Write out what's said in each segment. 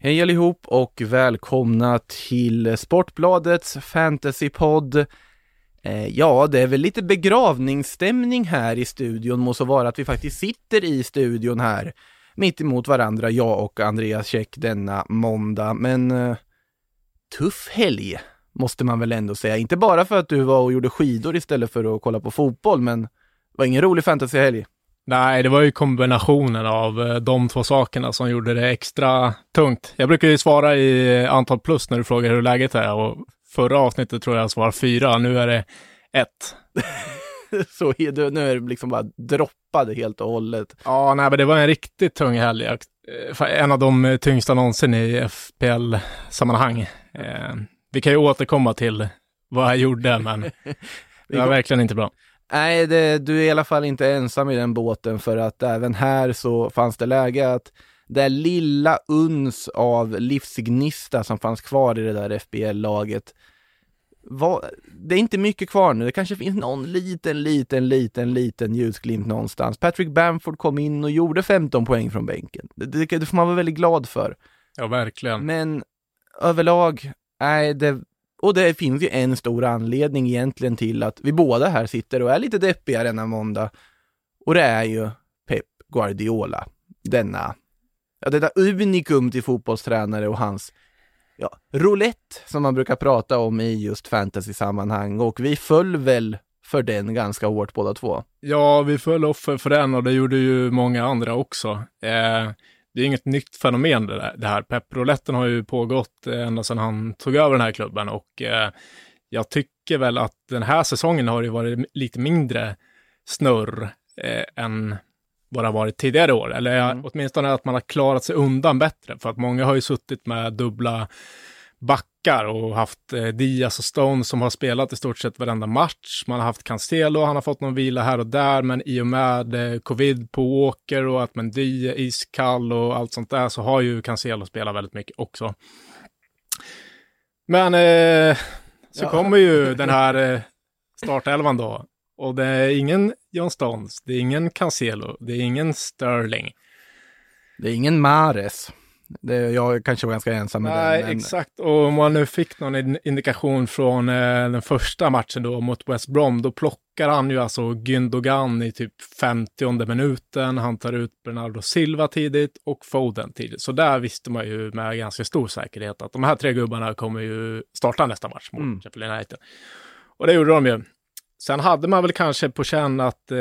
Hej allihop och välkomna till Sportbladets Fantasypodd. Eh, ja, det är väl lite begravningsstämning här i studion, må så vara att vi faktiskt sitter i studion här mitt emot varandra, jag och Andreas Käck denna måndag. Men eh, tuff helg, måste man väl ändå säga. Inte bara för att du var och gjorde skidor istället för att kolla på fotboll, men det var ingen rolig fantasyhelg. Nej, det var ju kombinationen av eh, de två sakerna som gjorde det extra tungt. Jag brukar ju svara i antal plus när du frågar hur läget är och förra avsnittet tror jag svarade fyra, nu är det ett. så nu är det liksom bara droppade helt och hållet. Ja, nej, men det var en riktigt tung helg. Eh, en av de tyngsta någonsin i FPL-sammanhang. Eh, vi kan ju återkomma till vad jag gjorde, men det var verkligen inte bra. Nej, det, du är i alla fall inte ensam i den båten för att även här så fanns det läge att det lilla uns av livsgnista som fanns kvar i det där FBL-laget det är inte mycket kvar nu. Det kanske finns någon liten, liten, liten, liten ljusglimt någonstans. Patrick Bamford kom in och gjorde 15 poäng från bänken. Det, det, det får man vara väldigt glad för. Ja, verkligen. Men överlag, nej, det, och det finns ju en stor anledning egentligen till att vi båda här sitter och är lite deppiga denna måndag. Och det är ju Pep Guardiola. Denna, ja, detta unikum till fotbollstränare och hans ja, roulette som man brukar prata om i just fantasy-sammanhang och vi föll väl för den ganska hårt båda två. Ja, vi föll offer för den och det gjorde ju många andra också. Eh, det är inget nytt fenomen det, där, det här. Pepproletten har ju pågått eh, ända sedan han tog över den här klubben och eh, jag tycker väl att den här säsongen har det varit lite mindre snurr eh, än vad det har varit tidigare år. Eller mm. åtminstone att man har klarat sig undan bättre. För att många har ju suttit med dubbla backar och haft eh, Diaz och Stone som har spelat i stort sett varenda match. Man har haft Cancelo, han har fått någon vila här och där, men i och med eh, covid på Åker och att Mendy är iskall och allt sånt där så har ju Cancelo spelat väldigt mycket också. Men eh, så ja. kommer ju den här eh, startelvan då. Och det är ingen John Stones, det är ingen Cancelo, det är ingen Sterling. Det är ingen Mares. Det, jag kanske var ganska ensam med Nej, den. Men... exakt. Och om man nu fick någon indikation från eh, den första matchen då mot West Brom, då plockar han ju alltså Gündogan i typ 50 minuten. Han tar ut Bernardo Silva tidigt och Foden tidigt. Så där visste man ju med ganska stor säkerhet att de här tre gubbarna kommer ju starta nästa match mot mm. Sheffield United. Och det gjorde de ju. Sen hade man väl kanske på känn att eh,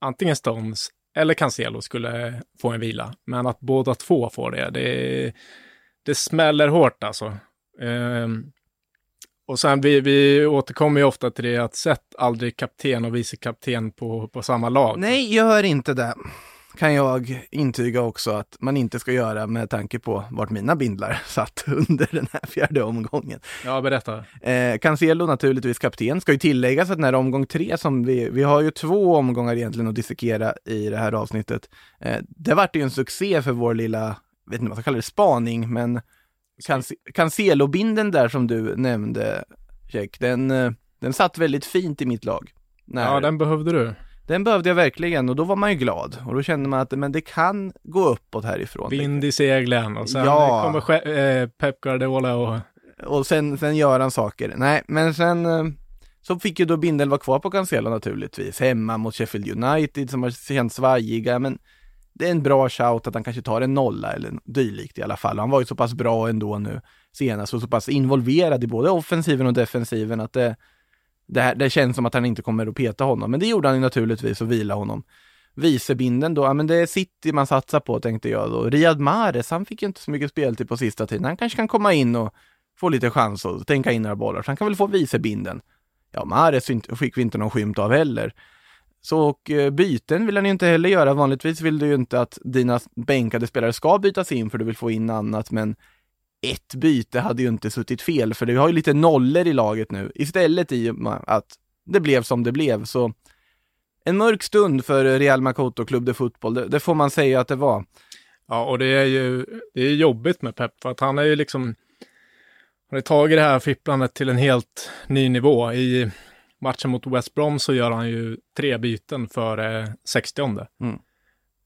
antingen Stones eller Cancelo skulle få en vila. Men att båda två får det, det, det smäller hårt alltså. Um, och sen vi, vi återkommer ju ofta till det att sätt aldrig kapten och vice kapten på, på samma lag. Nej, gör inte det kan jag intyga också att man inte ska göra med tanke på vart mina bindlar satt under den här fjärde omgången. Ja, berätta. Eh, Cancelo naturligtvis kapten. Ska ju tilläggas att när omgång tre som vi, vi har ju två omgångar egentligen att dissekera i det här avsnittet. Eh, det vart ju en succé för vår lilla, vet inte vad jag kallar det, spaning, men Cancelo-binden där som du nämnde, Check, den, eh, den satt väldigt fint i mitt lag. När... Ja, den behövde du. Den behövde jag verkligen och då var man ju glad och då kände man att men det kan gå uppåt härifrån. Vind i seglen och sen ja. kommer äh, Pep Guardiola och... Och sen, sen gör han saker. Nej, men sen eh, så fick ju då Bindel vara kvar på Cancelo naturligtvis, hemma mot Sheffield United som har känts svajiga, men det är en bra shout att han kanske tar en nolla eller dylikt i alla fall. Han var ju så pass bra ändå nu senast och så pass involverad i både offensiven och defensiven att det, det, här, det känns som att han inte kommer att peta honom, men det gjorde han ju naturligtvis och vila honom. Vicebinden då, ja men det är City man satsar på tänkte jag då. Riyad Mahrez, han fick ju inte så mycket speltid typ på sista tiden. Han kanske kan komma in och få lite chans och tänka in några bollar, så han kan väl få vicebinden. Ja, Mahrez fick vi inte någon skymt av heller. Så och eh, byten vill han ju inte heller göra. Vanligtvis vill du ju inte att dina bänkade spelare ska bytas in för du vill få in annat, men ett byte hade ju inte suttit fel, för vi har ju lite nollor i laget nu. Istället i att det blev som det blev, så en mörk stund för Real Makoto Club de Fotboll, det, det, får man säga att det var. Ja, och det är ju det är jobbigt med Pep, för att han är ju liksom, han har tagit det här fipplandet till en helt ny nivå. I matchen mot West Brom så gör han ju tre byten för 60 mm.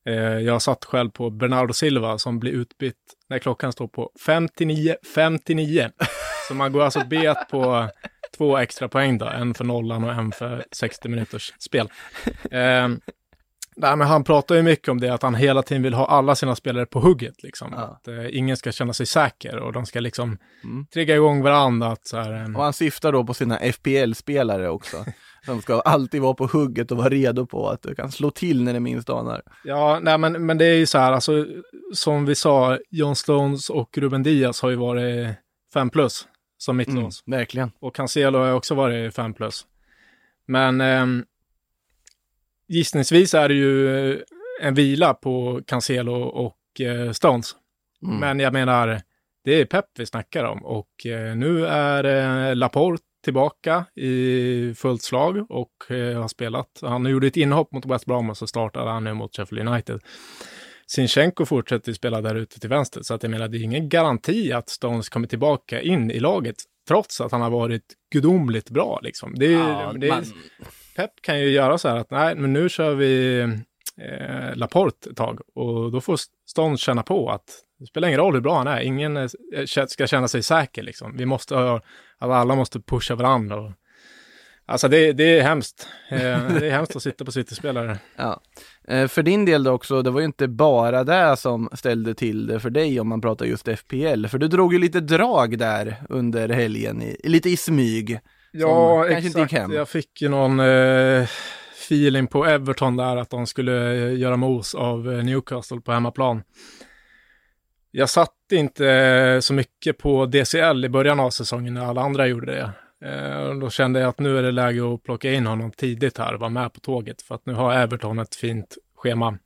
Eh, jag satt själv på Bernardo Silva som blir utbytt när klockan står på 59.59. Så man går alltså bet på två extra poäng då, en för nollan och en för 60 minuters spel. Eh, nej, men han pratar ju mycket om det, att han hela tiden vill ha alla sina spelare på hugget. Liksom. Ja. Att eh, ingen ska känna sig säker och de ska liksom Mm. trigga igång varandra. Att, så här, eh, Och han syftar då på sina FPL-spelare också. De ska alltid vara på hugget och vara redo på att du kan slå till när det minst anar. Ja, nej, men, men det är ju så här, alltså, som vi sa, John Stones och Ruben Diaz har ju varit 5 plus som Mm, mittlås. verkligen. Och Cancelo har också varit 5 plus. Men ehm, gissningsvis är det ju en vila på Cancelo och eh, Stones. Mm. Men jag menar, det är Pep vi snackar om och eh, nu är eh, Laporte tillbaka i fullt slag och eh, har spelat. Han gjorde ett inhopp mot West Brom och så startade han nu mot Sheffield United. Sinchenko fortsätter spela där ute till vänster, så att jag menar, det är ingen garanti att Stones kommer tillbaka in i laget, trots att han har varit gudomligt bra. Liksom. Det Ja, det man- Pep kan ju göra så här att nej, men nu kör vi eh, Laporte ett tag och då får Stones känna på att det spelar ingen roll hur bra han är, ingen eh, ska känna sig säker liksom. Vi måste ha, att alla måste pusha varandra. Och, alltså det, det är hemskt. Eh, det är hemskt att sitta på City-spelare. Ja. Eh, För din del då också, det var ju inte bara det som ställde till det för dig om man pratar just FPL, för du drog ju lite drag där under helgen, i, lite i smyg. Ja, exakt. Jag fick ju någon eh, feeling på Everton där att de skulle eh, göra mos av Newcastle på hemmaplan. Jag satt inte eh, så mycket på DCL i början av säsongen när alla andra gjorde det. Eh, då kände jag att nu är det läge att plocka in honom tidigt här och vara med på tåget för att nu har Everton ett fint schema.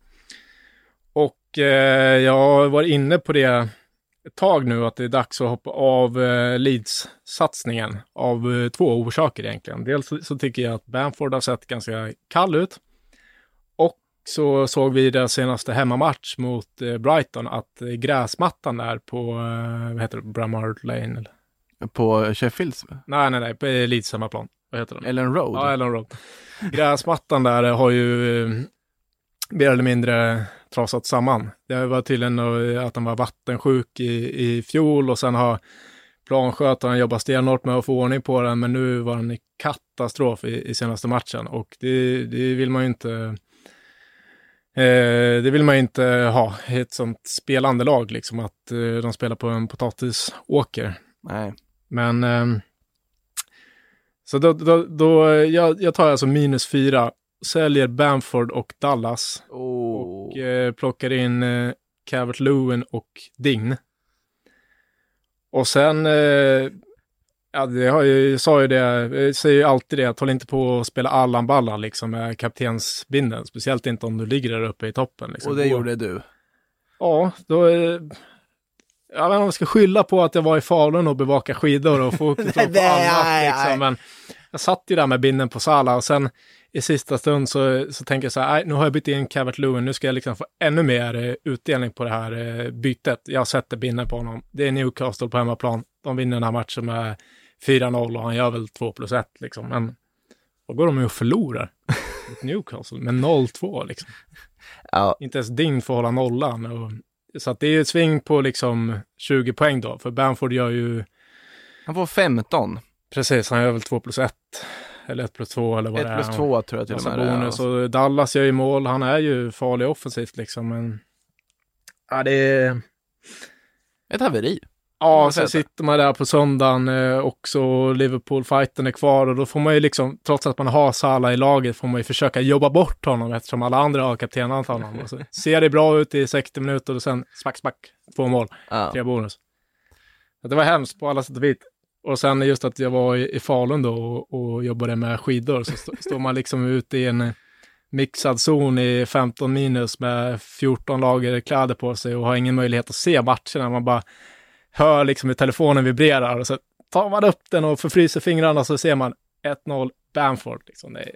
Och eh, jag jag var inne på det ett tag nu att det är dags att hoppa av eh, Leeds-satsningen av eh, två orsaker egentligen. Dels så, så tycker jag att Bamford har sett ganska kall ut. Så såg vi i deras senaste hemmamatch mot eh, Brighton att eh, gräsmattan där på, eh, vad heter det, Bramhard Lane? Eller? På Sheffields, Nej, nej, nej, på Leeds hemmaplan. Vad heter den? Ellen Road. Ja, Ellen Road. Gräsmattan där har ju mer eller mindre trasat samman. Det var tydligen att den var vattensjuk i, i fjol och sen har planskötaren jobbat stenhårt med att få ordning på den, men nu var den i katastrof i, i senaste matchen och det, det vill man ju inte eh, det vill man ju inte ha i ett sånt spelande lag, liksom att eh, de spelar på en potatisåker. Nej. Men ehm, så då, då, då jag, jag tar alltså minus fyra, säljer Bamford och Dallas Oh. och eh, plockar in eh, Calvert Lewin och Dign. Och sen, eh, ja, det har ju, jag sa ju det, jag säger ju alltid det, att håll inte på att spela Allan Ballan liksom med kaptensbinden, speciellt inte om du ligger där uppe i toppen. Liksom. och det gjorde du. Ja, då jag vet inte om jag ska skylla på att jag var i Falun och bevaka skidor och fokus på annat. Liksom. Men jag satt ju där med binden på Sala och sen i sista stund så, så tänker jag så här, "Nej, nu har jag bytt in Calvert Lewin, nu ska jag liksom få ännu mer eh, utdelning på det här eh, bytet. Jag sätter binden på honom. Det är Newcastle på hemmaplan. De vinner den här matchen med 4-0 och han gör väl 2 plus 1 liksom. Men då går de ju och förlorar mot Newcastle med 0-2 liksom Ja, inte ens Ding får hålla nollan. Och, så att det är ju ett sving på liksom 20 poäng då, för Bamford gör ju, han får 15. precis, han gör väl 2 plus 1, eller 1 plus 2 eller vad 1 det är. plus 2 tror jag till och med det är. bonus och Dallas gör ju mål, han är ju farlig offensivt liksom, men ja, det är... Ett haveri. Ja, sen sitter man där på söndagen eh, också, Liverpool-fighten är kvar och då får man ju liksom, trots att man har Salah i laget, får man ju försöka jobba bort honom eftersom alla andra har kaptenat honom. Och så ser det bra ut i 60 minuter och sen smack, smack, två mål. Ja. tre bonus. Så Det var hemskt på alla sätt och vis. Och sen just att jag var i, i Falun då och, och jobbade med skidor så st- står man liksom ute i en mixad zon i 15 minus med 14 lager kläder på sig och har ingen möjlighet att se matcherna. Man bara hör liksom hur telefonen vibrerar och så tar man upp den och förfryser fingrarna så ser man 1-0 Bamford. Liksom. Det är,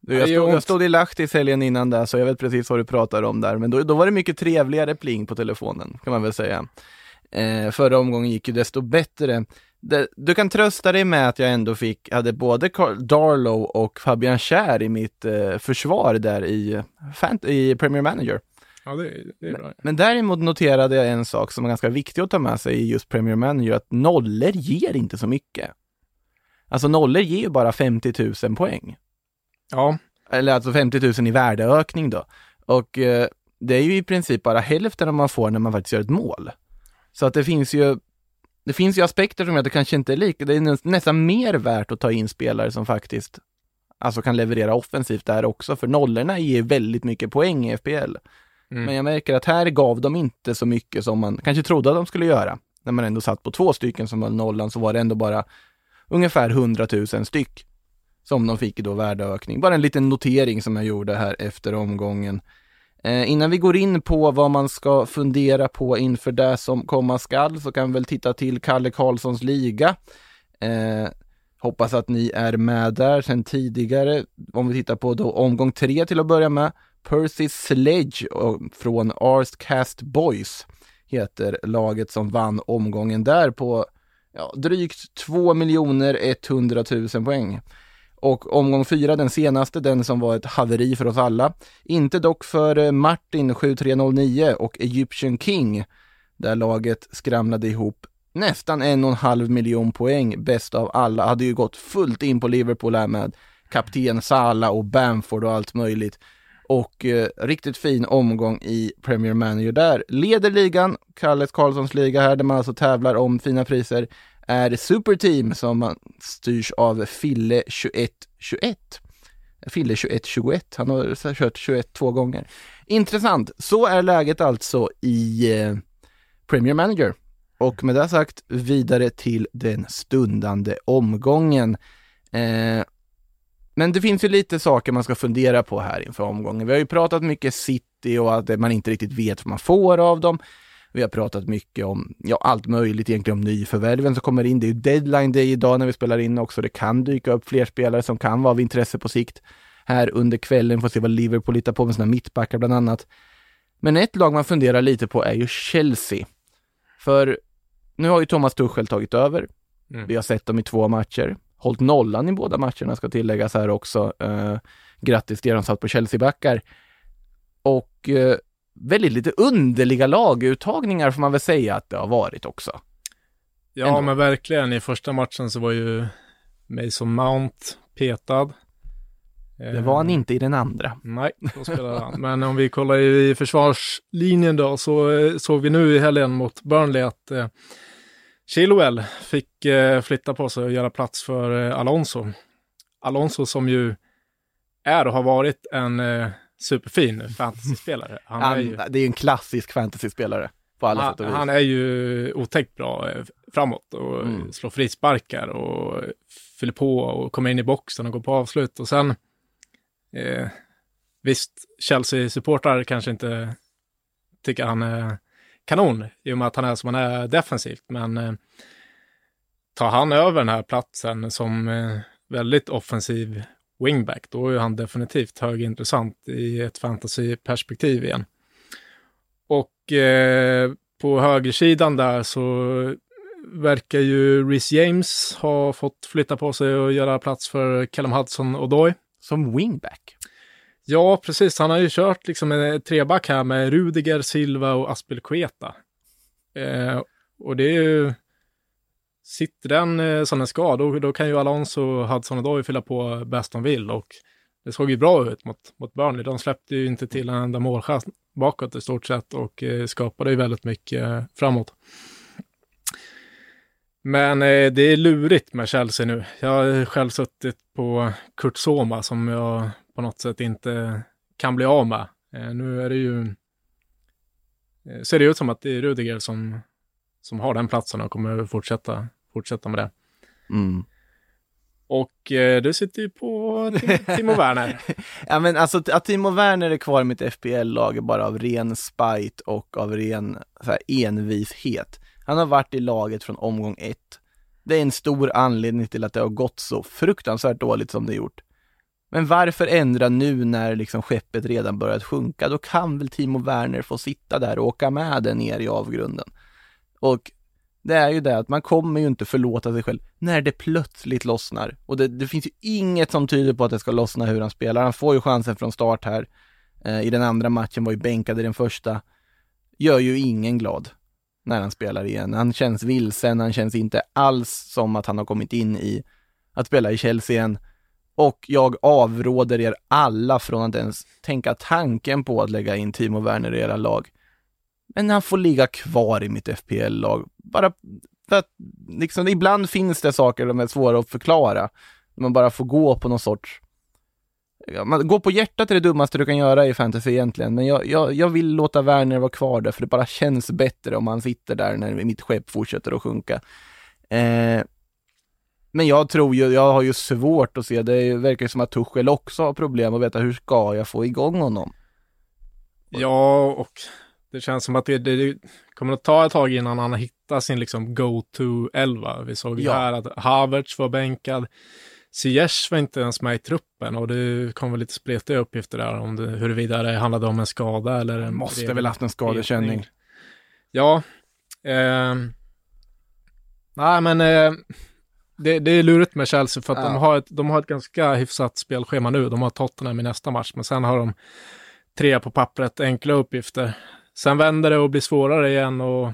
Du, jag, stod, jag stod i Lahtis helgen innan där, så jag vet precis vad du pratar om där. Men då, då var det mycket trevligare pling på telefonen, kan man väl säga. Eh, förra omgången gick ju desto bättre. det, du kan trösta dig med att jag ändå fick, hade både Carl Darlow och Fabian Schär i mitt eh, försvar där i, i Premier Manager. Ja, det, det är bra. Men, men däremot noterade jag en sak som är ganska viktig att ta med sig i just Premier Manager, att nollor ger inte så mycket. Alltså nollor ger ju bara 50 000 poäng. Ja, Eller alltså 50 000 i värdeökning då. Och eh, det är ju i princip bara hälften av man får när man faktiskt gör ett mål. Så att det finns ju det finns ju aspekter som gör att det kanske inte är lika, det är nä- nästan mer värt att ta in spelare som faktiskt alltså kan leverera offensivt där också, för nollorna ger väldigt mycket poäng i FPL. Mm. Men jag märker att här gav de inte så mycket som man kanske trodde att de skulle göra. När man ändå satt på två stycken som var nollan så var det ändå bara ungefär 100 000 styck som de fick då värdeökning. Bara en liten notering som jag gjorde här efter omgången. Eh, innan vi går in på vad man ska fundera på inför det som komma skall så kan vi väl titta till Kalle Karlssons liga. Eh, hoppas att ni är med där sedan tidigare. Om vi tittar på då omgång tre till att börja med. Percy Sledge eh, från Arscast Boys heter laget som vann omgången där på ja, drygt 2 100 000 poäng. Och omgång fyra, den senaste, den som var ett haveri för oss alla. Inte dock för eh, Martin 7309 och Egyptian King, där laget skramlade ihop nästan en och en halv miljon poäng, bäst av alla. Hade ju gått fullt in på Liverpool här med kapten Salah och Bamford och allt möjligt. Och eh, riktigt fin omgång i Premier Manager där. Leder ligan, Kalles Karlssons liga här, där man alltså tävlar om fina priser, är Superteam som man styrs av Fille 2121. Fille 2121, han har kört 21 två gånger. Intressant, så är läget alltså i eh, Premier Manager. Och med det sagt, vidare till den stundande omgången. Eh, men det finns ju lite saker man ska fundera på här inför omgången. Vi har ju pratat mycket City och att man inte riktigt vet vad man får av dem. Vi har pratat mycket om, ja allt möjligt egentligen om nyförvärven som kommer in. Det är ju deadline day idag när vi spelar in också. Det kan dyka upp fler spelare som kan vara av intresse på sikt. Här under kvällen får se vad Liverpool hittar på med sina mittbackar bland annat. Men ett lag man funderar lite på är ju Chelsea. För nu har ju Thomas Tuchel tagit över. Mm. Vi har sett dem i två matcher. Hållit nollan i båda matcherna ska tilläggas här också. Uh, grattis till er som satt på Chelsea-backar. Och uh, väldigt lite underliga laguttagningar får man väl säga att det har varit också. Ja, Ändå. men verkligen. I första matchen så var ju Mason Mount petad. Det var han inte i den andra. Nej, då spelade han. Men om vi kollar i försvarslinjen då, så eh, såg vi nu i helgen mot Burnley att eh, Chilwell fick eh, flytta på sig och göra plats för eh, Alonso. Alonso som ju är och har varit en eh, superfin fantasyspelare. Han, Han, är ju, Det är ju en klassisk fantasyspelare på alla sätt och han, vis. han är ju otäckt bra eh, framåt och Mm. slår frisparkar och fyller på och kommer in i boxen och går på avslut. Och sen, eh, visst, Chelsea-supportrar kanske inte tycker han är kanon i och med att han är som han är defensivt, men eh, tar han över den här platsen som eh, väldigt offensiv wingback, då är han definitivt högintressant i ett fantasyperspektiv igen. Och eh, på högersidan där så verkar ju Rhys James ha fått flytta på sig och göra plats för Callum Hudson Odoi. Som wingback. Ja, precis. Han har ju kört liksom en treback här med Rudiger, Silva och Aspelkueta. Eh, och det är ju... Sitter den eh, som den ska, då, då kan ju Alonso och Hudson Odoi fylla på bäst de vill. Och det såg ju bra ut mot, mot Burnley. De släppte ju inte till en enda målchans bakåt i stort sett och eh, skapade ju väldigt mycket eh, framåt. Men eh, det är lurigt med Chelsea nu. Jag har själv suttit på Kurt Soma som jag på något sätt inte kan bli av med. Eh, nu är det ju... Eh, ser det ut som att det är Rudiger som, som har den platsen och kommer fortsätta, fortsätta med det. Mm. Och eh, du sitter ju på Tim- Timo Werner. Ja men alltså att Timo Werner är kvar i mitt FPL-lag är bara av ren spite och av ren så här, envishet. Han har varit i laget från omgång ett. Det är en stor anledning till att det har gått så fruktansvärt dåligt som det gjort. Men varför ändra nu när liksom skeppet redan börjat sjunka? Då kan väl Timo Werner få sitta där och åka med den ner i avgrunden. Och det är ju det att man kommer ju inte förlåta sig själv när det plötsligt lossnar. Och det, det finns ju inget som tyder på att det ska lossna hur han spelar. Han får ju chansen från start här. Eh, I den andra matchen var ju bänkad i den första. Gör ju ingen glad när han spelar igen. Han känns vilsen, han känns inte alls som att han har kommit in i att spela i Chelsea igen. Och jag avråder er alla från att ens tänka tanken på att lägga in Timo Werner i era lag. Men han får ligga kvar i mitt FPL-lag. Bara för att, liksom, ibland finns det saker som är svåra att förklara. Man bara får gå på någon sorts man, gå på hjärtat är det dummaste du kan göra i fantasy egentligen, men jag, jag, jag vill låta Werner vara kvar där, för det bara känns bättre om han sitter där när mitt skepp fortsätter att sjunka. Eh, men jag tror ju, jag har ju svårt att se, det verkar som att Tuchel också har problem att veta hur ska jag få igång honom? Ja, och det känns som att det, det, det kommer att ta ett tag innan han hittar sin liksom go-to-elva. Vi såg ju ja. här att Havertz var bänkad. Ziyech var inte ens med i truppen och det kom väl lite spretiga uppgifter där om det, huruvida det handlade om en skada eller en... Måste väl haft en skadekänning. Ja. Eh, nej, men eh, det, det, är lurigt med Chelsea för att ja. de, har ett, de har ett ganska hyfsat spelschema nu. De har Tottenham i nästa match, men sen har de tre på pappret, enkla uppgifter. Sen vänder det och blir svårare igen och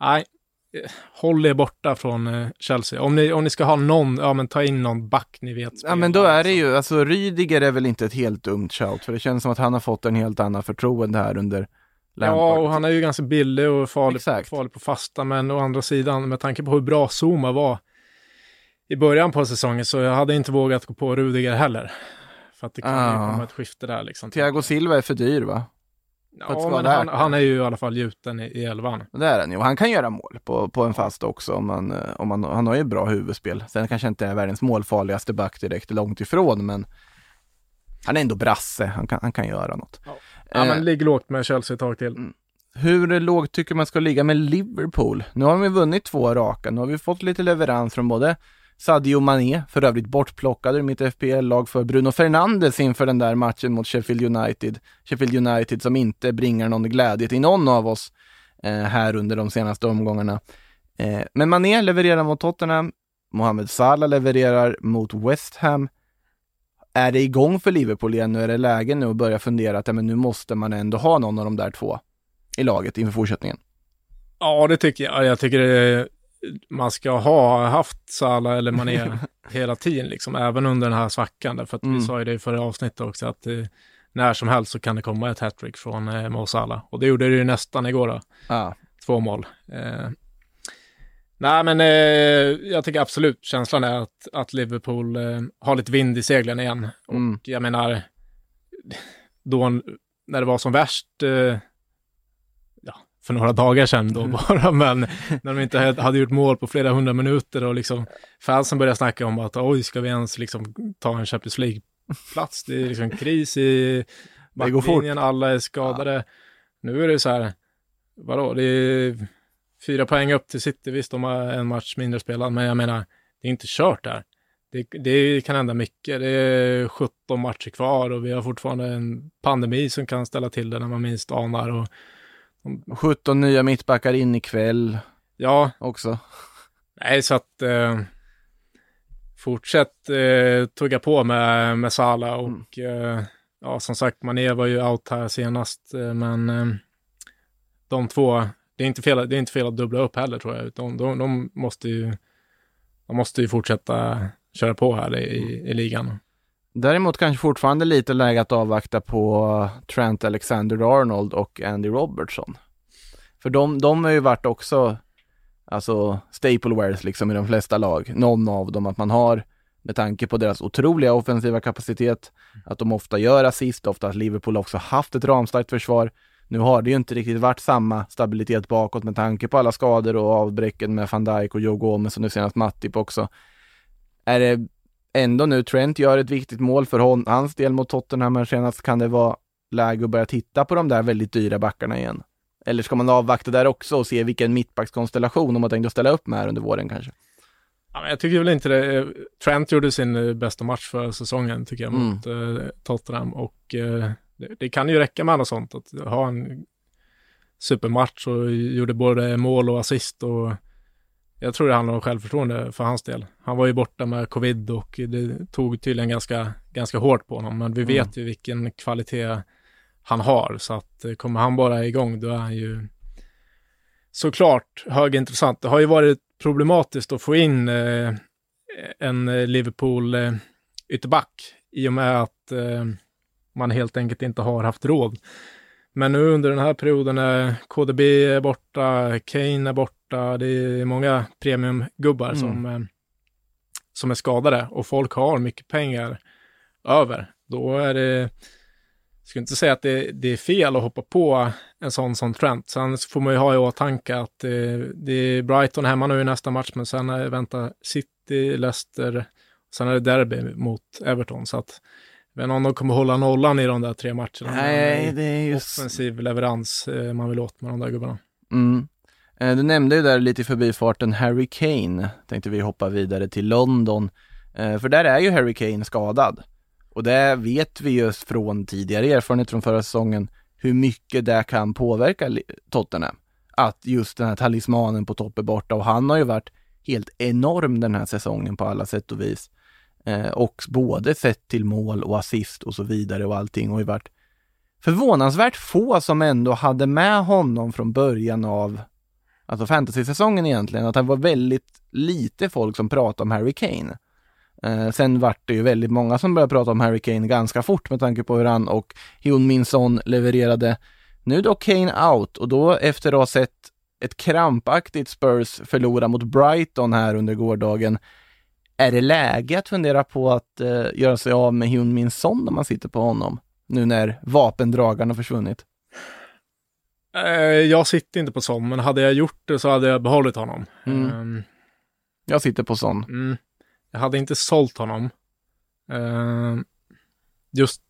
nej, håll er borta från eh, Chelsea. Om ni, om ni ska ha någon, ja men ta in någon back ni vet. Ja men då är det ju, alltså Rydiger är väl inte ett helt dumt shout, för det känns som att han har fått en helt annan förtroende här under Lampard. Ja, och han är ju ganska billig och farlig, farlig på fasta, men å andra sidan, med tanke på hur bra Zuma var i början på säsongen, så jag hade inte vågat gå på Rudiger heller. För att det kan ah. ju komma ett skifte där liksom. Thiago Silva är för dyr va? Ja, men han, han, är ju i alla fall gjuten i, i elvan. Det är han ju, och han kan göra mål på, på en fast också om man, om man, han har ju bra huvudspel. Sen kanske inte är världens målfarligaste back direkt långt ifrån, men han är ändå brasse, han kan, han kan göra något. Ja, ja men eh, ligg lågt med Chelsea ett tag till. Mm. Hur lågt tycker man ska ligga med Liverpool? Nu har vi vunnit två raka, nu har vi fått lite leverans från både Sadio Mané, för övrigt bortplockad ur mitt FPL-lag för Bruno Fernandes inför den där matchen mot Sheffield United. Sheffield United som inte bringar någon glädje till någon av oss eh, här under de senaste omgångarna. Eh, men Mané levererar mot Tottenham, Mohamed Salah levererar mot West Ham. Är det igång för Liverpool igen nu? Är det läge nu att börja fundera att ja, men nu måste man ändå ha någon av de där två i laget inför fortsättningen? Ja, det tycker jag. Jag tycker det är man ska ha haft Salah eller Mané hela tiden, liksom, även under den här svackan. För att mm. vi sa ju det i förra avsnittet också, att eh, när som helst så kan det komma ett hattrick från eh, Mo Salah. Och det gjorde det ju nästan igår då. Ah. Två mål. Eh, nej, men eh, jag tycker absolut känslan är att, att Liverpool eh, har lite vind i seglen igen. Mm. Och jag menar, då när det var som värst, eh, för några dagar sedan då mm. bara, men när de inte hade gjort mål på flera hundra minuter och liksom fansen började snacka om att oj, ska vi ens liksom ta en Champions League-plats? Det är liksom kris i backlinjen, alla är skadade. Ja. Nu är det så här, vadå, det är fyra poäng upp till City, visst de har en match mindre spelad, men jag menar, det är inte kört där. Det, det, kan hända mycket. Det är 17 matcher kvar och vi har fortfarande en pandemi som kan ställa till det när man minst anar. Och 17 nya mittbackar in ikväll. Ja. Också. Nej, så att eh, fortsätt eh, tugga på med, med Sala och mm. eh, ja, som sagt, Mané var ju out här senast, eh, men eh, de två, det är, inte fel, det är inte fel att dubbla upp heller tror jag, de, de, de måste ju, de måste ju fortsätta köra på här i, i ligan. Däremot kanske fortfarande lite läge att avvakta på Trent Alexander-Arnold och Andy Robertson. För de, de har ju varit också, alltså staplewares liksom i de flesta lag. Någon av dem att man har, med tanke på deras otroliga offensiva kapacitet, att de ofta gör assist, ofta att Liverpool också haft ett ramstarkt försvar. Nu har det ju inte riktigt varit samma stabilitet bakåt med tanke på alla skador och avbräcken med van Dijk och Joe Gomez och nu senast Matip också. Är det ändå nu Trent gör ett viktigt mål för hon, hans del mot Tottenham men senast kan det vara läge att börja titta på de där väldigt dyra backarna igen. Eller ska man avvakta där också och se vilken mittbackskonstellation de har tänkt att ställa upp med här under våren kanske? Ja, jag tycker väl inte det. Trent gjorde sin eh, bästa match för säsongen tycker jag mot mm. Tottenham och det, det, kan ju räcka med något sånt att ha en supermatch och gjorde både mål och assist och jag tror det handlar om självförtroende för hans del. Han var ju borta med covid och det tog tydligen ganska, ganska hårt på honom, men vi vet mm. ju vilken kvalitet han har, så att eh, kommer han bara igång, då är han ju såklart högintressant. Det har ju varit problematiskt att få in eh, en Liverpool eh, ytterback i och med att eh, man helt enkelt inte har haft råd. Men nu under den här perioden är KDB är borta, Kane är borta, det är många premiumgubbar mm. som, eh, som är skadade och folk har mycket pengar över. Då är det, jag skulle inte säga att det, det är fel att hoppa på en sån som Trent. Sen får man ju ha i åtanke att eh, det är Brighton hemma nu i nästa match, men sen väntar City, Leicester, sen är det derby mot Everton. Så att men om de kommer hålla nollan i de där tre matcherna. Nej, det är just... Offensiv leverans eh, man vill åt med de där gubbarna. Mm. Eh, du nämnde ju där lite i förbifarten Harry Kane. Tänkte vi hoppa vidare till London. Eh, för där är ju Harry Kane skadad. Och det vet vi just från tidigare erfarenhet från förra säsongen hur mycket det kan påverka Tottenham. Att just den här talismanen på topp är borta och han har ju varit helt enorm den här säsongen på alla sätt och vis. Eh, och både sett till mål och assist och så vidare och allting och ju varit förvånansvärt få som ändå hade med honom från början av alltså fantasy-säsongen egentligen, att det var väldigt lite folk som pratade om Harry Kane. Eh, sen vart det ju väldigt många som började prata om Harry Kane ganska fort med tanke på hur han och Hyun Min Son levererade. Nu då Kane out och då efter att ha sett ett krampaktigt Spurs förlora mot Brighton här under gårdagen är det läge att fundera på att eh, göra sig av med Hyun Min Son om man sitter på honom? Nu när vapendragarna har försvunnit. Eh, jag sitter inte på Son, men hade jag gjort det så hade jag behållit honom. Mm. Um, jag sitter på Son. Mm, jag hade inte sålt honom. Uh, just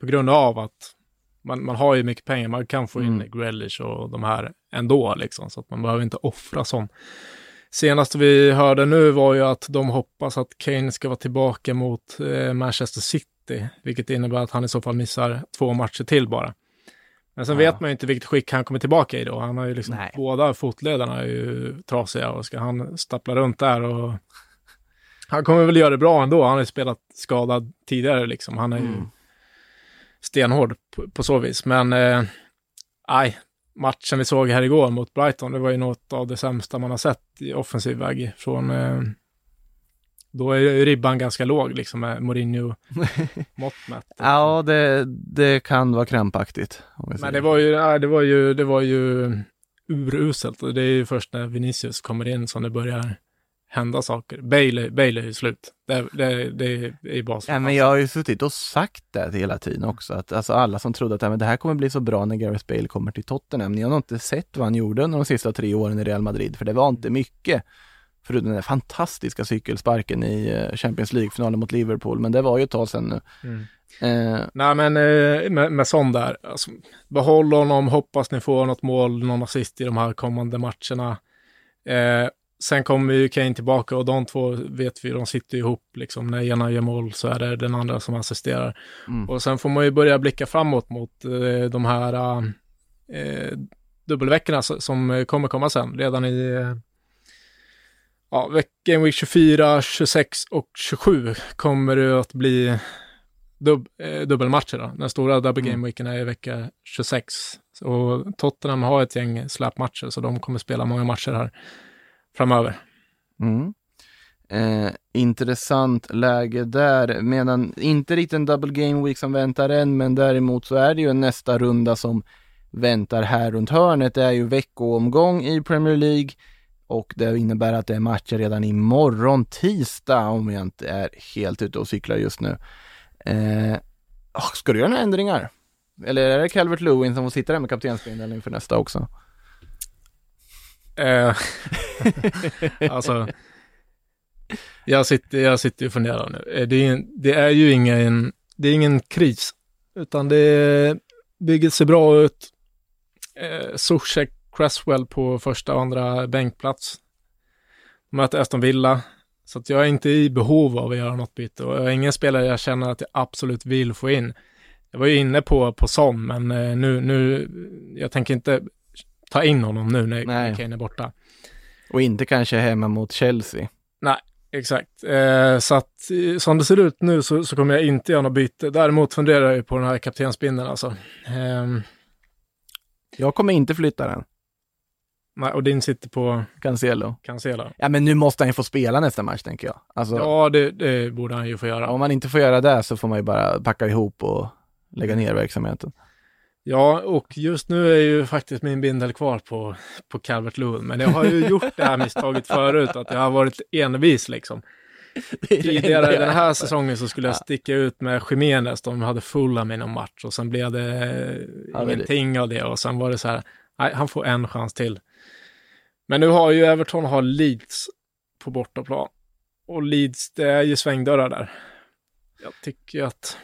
på grund av att man, man har ju mycket pengar, man kan få in mm. Grealish och de här ändå liksom, så att man behöver inte offra Son. Senaste vi hörde nu var ju att de hoppas att Kane ska vara tillbaka mot eh, Manchester City, vilket innebär att han i så fall missar två matcher till bara. Men sen ja. vet man ju inte vilket skick han kommer tillbaka i då. Han har ju liksom, Nej. båda fotlederna är ju trasiga och ska han stappla runt där och han kommer väl göra det bra ändå. Han har ju spelat skadad tidigare liksom. Han är ju mm. stenhård på, på, så vis. Men, eh, nej, matchen vi såg här igår mot Brighton, det var ju något av det sämsta man har sett i offensiv väg från eh, då är ribban ganska låg liksom med Mourinho mått mätt. ja, det, det kan vara krampaktigt. Men det var ju, nej, det var ju, det var ju uruselt och det är ju först när Vinicius kommer in som det börjar hända saker. Bale, Bale är ju slut. Det, det, det är ju bara så. Ja, men jag har ju suttit och sagt det hela tiden också. Att, alltså alla som trodde att ja, men det här kommer bli så bra när Gareth Bale kommer till Tottenham. Ni har nog inte sett vad han gjorde under de sista tre åren i Real Madrid, för det var inte mycket. Förutom den där fantastiska cykelsparken i eh, Champions League-finalen mot Liverpool, men det var ju ett tag sedan nu. Mm. Eh, Nej men eh, med, med sån där, alltså, behåll honom, hoppas ni får något mål, någon assist i de här kommande matcherna. Eh, Sen kommer ju Kane tillbaka och de två vet vi, de sitter ihop liksom. När ena gör mål så är det den andra som assisterar. Mm. Och sen får man ju börja blicka framåt mot eh, de här dubbelveckorna som kommer komma sen. Redan i ja, Game Week 24, 26 och 27 kommer det att bli dub, eh, dubbelmatcher. Då. Den stora double game weeken är i vecka 26. Och Tottenham har ett gäng släpmatcher så de kommer spela många matcher här framöver. Mm. Eh, intressant läge där, medan inte riktigt en double game week som väntar än, men däremot så är det ju en nästa runda som väntar här runt hörnet. Det är ju veckoomgång i Premier League och det innebär att det är matcher redan imorgon tisdag om jag inte är helt ute och cyklar just nu. Eh, ah, ska du göra några ändringar? Eller är det Calvert Lewin som får sitta där med kaptensbindeln inför nästa också? Eh, alltså, jag sitter, jag sitter och funderar nu. Eh, det är, det är ju ingen, det är ingen kris, utan det bygger sig bra ut. Eh, Zuzek Cresswell på första och andra bänkplats. Möter Aston Villa. Så att jag är inte i behov av att göra något byte och jag är ingen spelare jag känner att jag absolut vill få in. Jag var ju inne på, på Son, men eh, nu, nu, jag tänker inte ta in honom nu när Nej. Kane är borta. Och inte kanske hemma mot Chelsea. Exakt. Eh, så att eh, som det ser ut nu så, så kommer jag inte göra något byte. Däremot funderar jag ju på den här kaptensbindeln alltså. Ehm, Jag kommer inte flytta den, nej, och din sitter på Cancelo. Cancelo. Ja, men nu måste han ju få spela nästa match, tänker jag. Alltså, Ja, det, det borde han ju få göra. om man inte får göra det så får man ju bara packa ihop och lägga ner verksamheten. Ja, och just nu är ju faktiskt min bindel kvar på, på Calvert Lewin. Men jag har ju gjort det här misstaget förut, att jag har varit envis liksom. Tidigare den här säsongen så skulle jag sticka ut med Jiménez, de hade fulla med någon match och sen blev det Ja, ingenting av det och sen var det så här, nej, han får en chans till. Men nu har ju Everton har Leeds på bortaplan. Och Leeds, det är ju svängdörrar där. Jag tycker att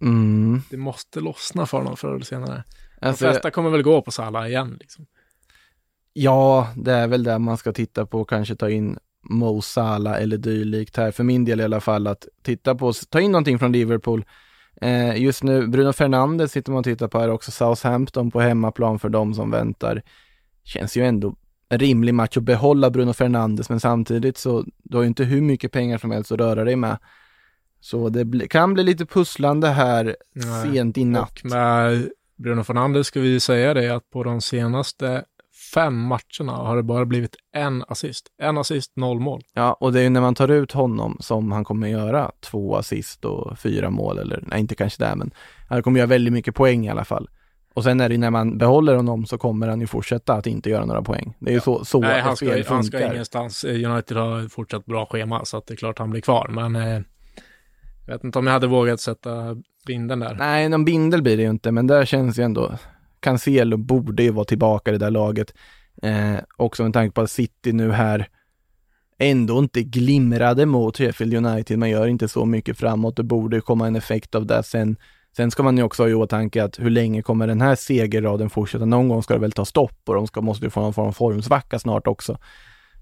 Mm. det måste lossna för dem förr eller senare. De Alltså, flesta kommer väl gå på Salah igen liksom. Ja, det är väl det man ska titta på, kanske ta in Mo Salah eller dylikt här, för min del i alla fall, att titta på, ta in någonting från Liverpool. Eh, just nu, Bruno Fernandes sitter man och tittar på här också, Southampton på hemmaplan för de som väntar. Känns ju ändå en rimlig match att behålla Bruno Fernandes, men samtidigt så, du har ju inte hur mycket pengar som helst att röra dig med. Så det bli, kan bli lite pusslande här Nej. sent i natt. Och med Bruno Fernandes ska vi ju säga det att på de senaste fem matcherna har det bara blivit en assist. En assist, noll mål. Ja, och det är ju när man tar ut honom som han kommer göra två assist och fyra mål, eller nej, inte kanske det, men han kommer göra väldigt mycket poäng i alla fall. Och sen är det ju när man behåller honom så kommer han ju fortsätta att inte göra några poäng. Det är ju så, så Nej, han spel ska, han ska funkar. ingenstans. United har fortsatt bra schema så att det är klart han blir kvar. Men eh, jag vet inte om jag hade vågat sätta binden där. Nej, någon bindel blir det ju inte, men där känns ju ändå, Cancelo borde ju vara tillbaka i det där laget. Eh, också med tanke på att City nu här ändå inte glimrade mot Sheffield United, man gör inte så mycket framåt, det borde ju komma en effekt av det sen. Sen ska man ju också ha i åtanke att hur länge kommer den här segerraden fortsätta? Någon gång ska det väl ta stopp och de ska, måste ju få någon form av formsvacka snart också.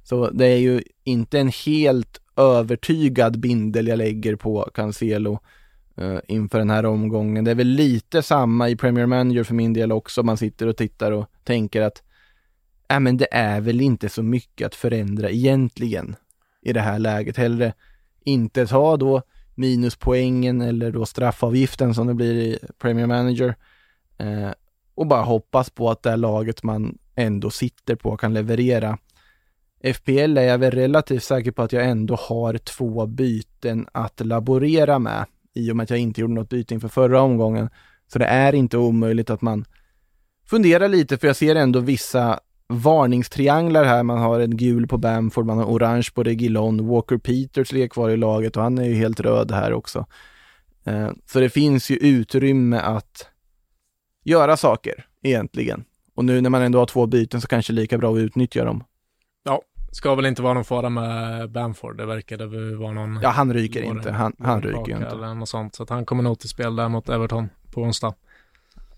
Så det är ju inte en helt övertygad bindel jag lägger på Cancelo eh, inför den här omgången. Det är väl lite samma i Premier Manager för min del också. Man sitter och tittar och tänker att äh, men det är väl inte så mycket att förändra egentligen i det här läget. Hellre inte ta då minuspoängen eller då straffavgiften som det blir i Premier Manager eh, och bara hoppas på att det här laget man ändå sitter på kan leverera. FPL är jag väl relativt säker på att jag ändå har två byten att laborera med i och med att jag inte gjorde något byte inför förra omgången. Så det är inte omöjligt att man funderar lite, för jag ser ändå vissa varningstrianglar här. Man har en gul på Bamford, man har orange på Regilon, Walker Peters ligger kvar i laget och han är ju helt röd här också. Eh, Så det finns ju utrymme att göra saker egentligen. Och nu när man ändå har två byten så kanske lika bra att utnyttja dem. Ska väl inte vara någon fara med Bamford. Det verkade vara någon... Ja, han ryker inte. Han, han ryker inte. Eller något sånt. Så att han kommer nog till spel där mot Everton på onsdag.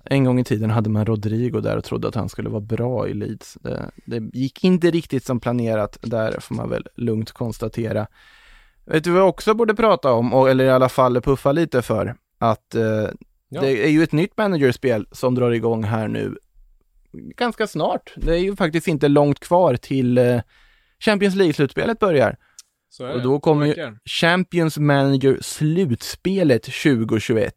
En gång i tiden hade man Rodrigo där och trodde att han skulle vara bra i Leeds. Det, det gick inte riktigt som planerat där får man väl lugnt konstatera. Vet du vad jag också borde prata om, eller i alla fall puffa lite för? Att eh, Ja. det är ju ett nytt managerspel som drar igång här nu ganska snart. Det är ju faktiskt inte långt kvar till eh, Champions League-slutspelet börjar. Och då kommer ju. Champions Manager slutspelet 2021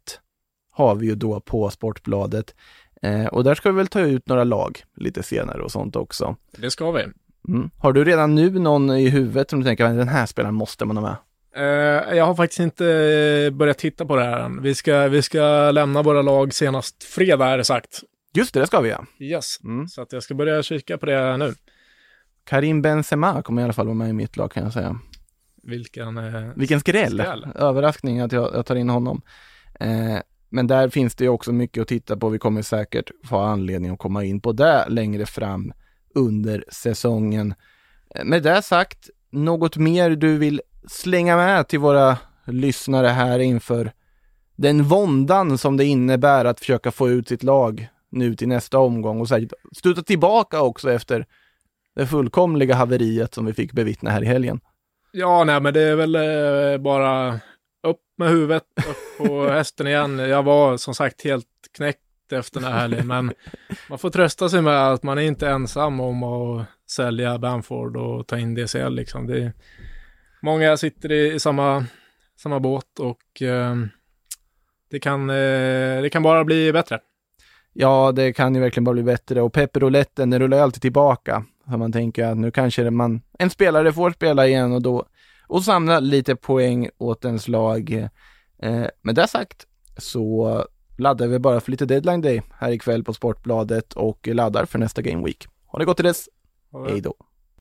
har vi ju då på Sportbladet. Eh, och där ska vi väl ta ut några lag lite senare och sånt också. Det ska vi. Mm. Har du redan nu någon i huvudet som du tänker, den här spelaren måste man ha med? Eh, jag har faktiskt inte eh, börjat titta på det här än. Vi ska, vi ska lämna våra lag senast fredag är det sagt. Just det, det ska vi ja. Yes. Mm. Så att jag ska börja kika på det nu. Karim Benzema kommer i alla fall vara med i mitt lag kan jag säga. Vilken... Eh, Vilken skräll! Skräll. Överraskning att jag, jag tar in honom. Eh, men där finns det ju också mycket att titta på. Vi kommer säkert få anledning att komma in på det längre fram under säsongen. Eh, med det sagt, något mer du vill slänga med till våra lyssnare här inför den våndan som det innebär att försöka få ut sitt lag nu till nästa omgång och säkert tillbaka också efter det fullkomliga haveriet som vi fick bevittna här i helgen. Ja, nej, men det är väl eh, bara med huvudet, upp på hästen igen. Jag var som sagt helt knäckt efter den här helgen, men man får trösta sig med att man är inte ensam om att sälja Bamford och ta in DCL liksom. Det är, många sitter i, i samma, samma båt och eh, det, kan, eh, det kan bara bli bättre. Ja, det kan ju verkligen bara bli bättre och pepperouletten, den rullar ju alltid tillbaka. Så man tänker att nu kanske man, en spelare får spela igen och då, och samla lite poäng åt ens lag. Eh, med det sagt så laddar vi bara för lite deadline day här ikväll på Sportbladet och laddar för nästa Game Week. Ha det gott till dess. Hej då.